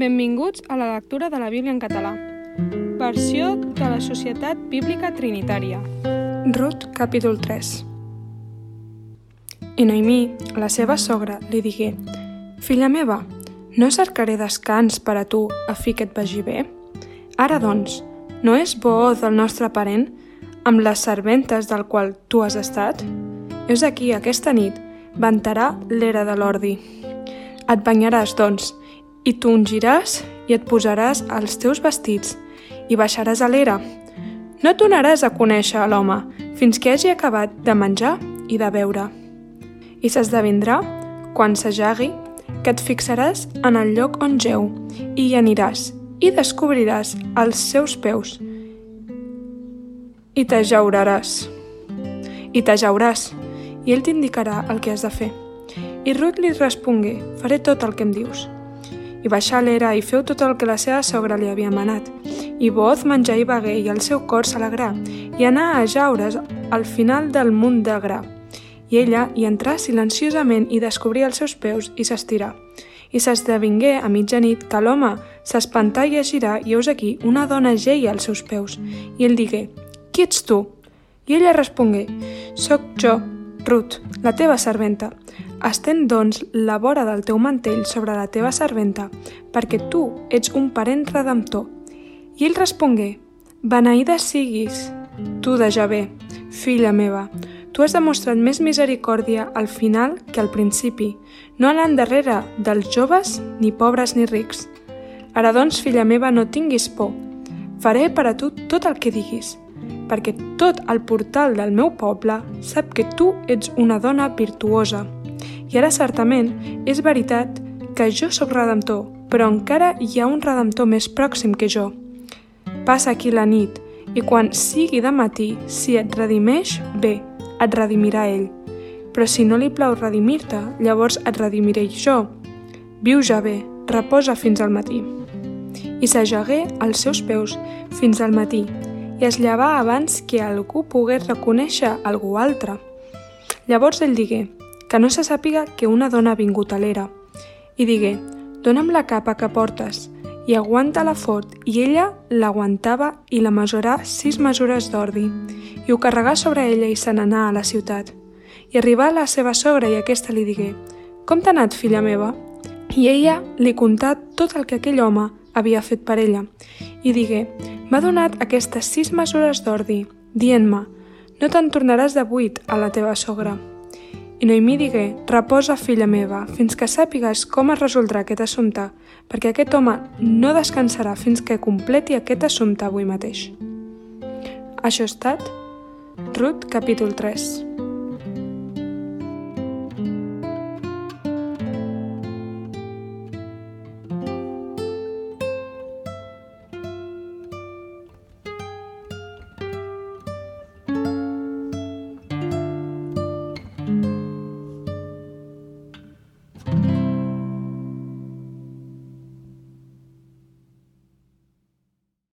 Benvinguts a la lectura de la Bíblia en català. Versió de la Societat Bíblica Trinitària. Rut, capítol 3. I Noemí, la seva sogra, li digué «Filla meva, no cercaré descans per a tu a fi que et vagi bé? Ara, doncs, no és bo del nostre parent amb les serventes del qual tu has estat? És aquí, aquesta nit, ventarà l'era de l'ordi. Et banyaràs, doncs, i t'ungiràs i et posaràs els teus vestits i baixaràs a l'era. No tornaràs a conèixer l'home fins que hagi acabat de menjar i de beure. I s'esdevindrà, quan s'ajagui, que et fixaràs en el lloc on geu i hi aniràs i descobriràs els seus peus i t'ajauraràs. I t'ajauràs, i ell t'indicarà el que has de fer. I Ruth li respongué, faré tot el que em dius i baixà a l'era i feu tot el que la seva sogra li havia manat. I Boaz menjà i begué i el seu cor s'alegrà i anà a jaure's al final del munt de gra. I ella hi entrà silenciosament i descobrí els seus peus i s'estirà. I s'esdevingué a mitjanit que l'home s'espantà i es girà i heus aquí una dona geia als seus peus. I ell digué, qui ets tu? I ella respongué, soc jo, Ruth, la teva serventa. Estén, doncs, la vora del teu mantell sobre la teva serventa, perquè tu ets un parent redemptor. I ell respongué, Beneïda siguis, tu de Javé, filla meva, tu has demostrat més misericòrdia al final que al principi, no a l'endarrere dels joves, ni pobres ni rics. Ara doncs, filla meva, no tinguis por. Faré per a tu tot el que diguis, perquè tot el portal del meu poble sap que tu ets una dona virtuosa, i ara, certament, és veritat que jo sóc redemptor, però encara hi ha un redemptor més pròxim que jo. Passa aquí la nit, i quan sigui de matí, si et redimeix, bé, et redimirà ell. Però si no li plau redimir-te, llavors et redimiré jo. Viu ja bé, reposa fins al matí. I s'ajagué als seus peus fins al matí i es llevà abans que algú pogués reconèixer algú altre. Llavors ell digué, que no se sàpiga que una dona ha vingut a l'era. I digué, dona'm la capa que portes, i aguanta-la fort, i ella l'aguantava i la mesurà sis mesures d'ordi, i ho carregà sobre ella i se n'anà a la ciutat. I arribà a la seva sogra i aquesta li digué, com t'ha anat, filla meva? I ella li contà tot el que aquell home havia fet per ella, i digué, m'ha donat aquestes sis mesures d'ordi, dient-me, no te'n tornaràs de buit a la teva sogra. I Noemí digué, reposa, filla meva, fins que sàpigues com es resoldrà aquest assumpte, perquè aquest home no descansarà fins que completi aquest assumpte avui mateix. Això ha estat Ruth, capítol 3.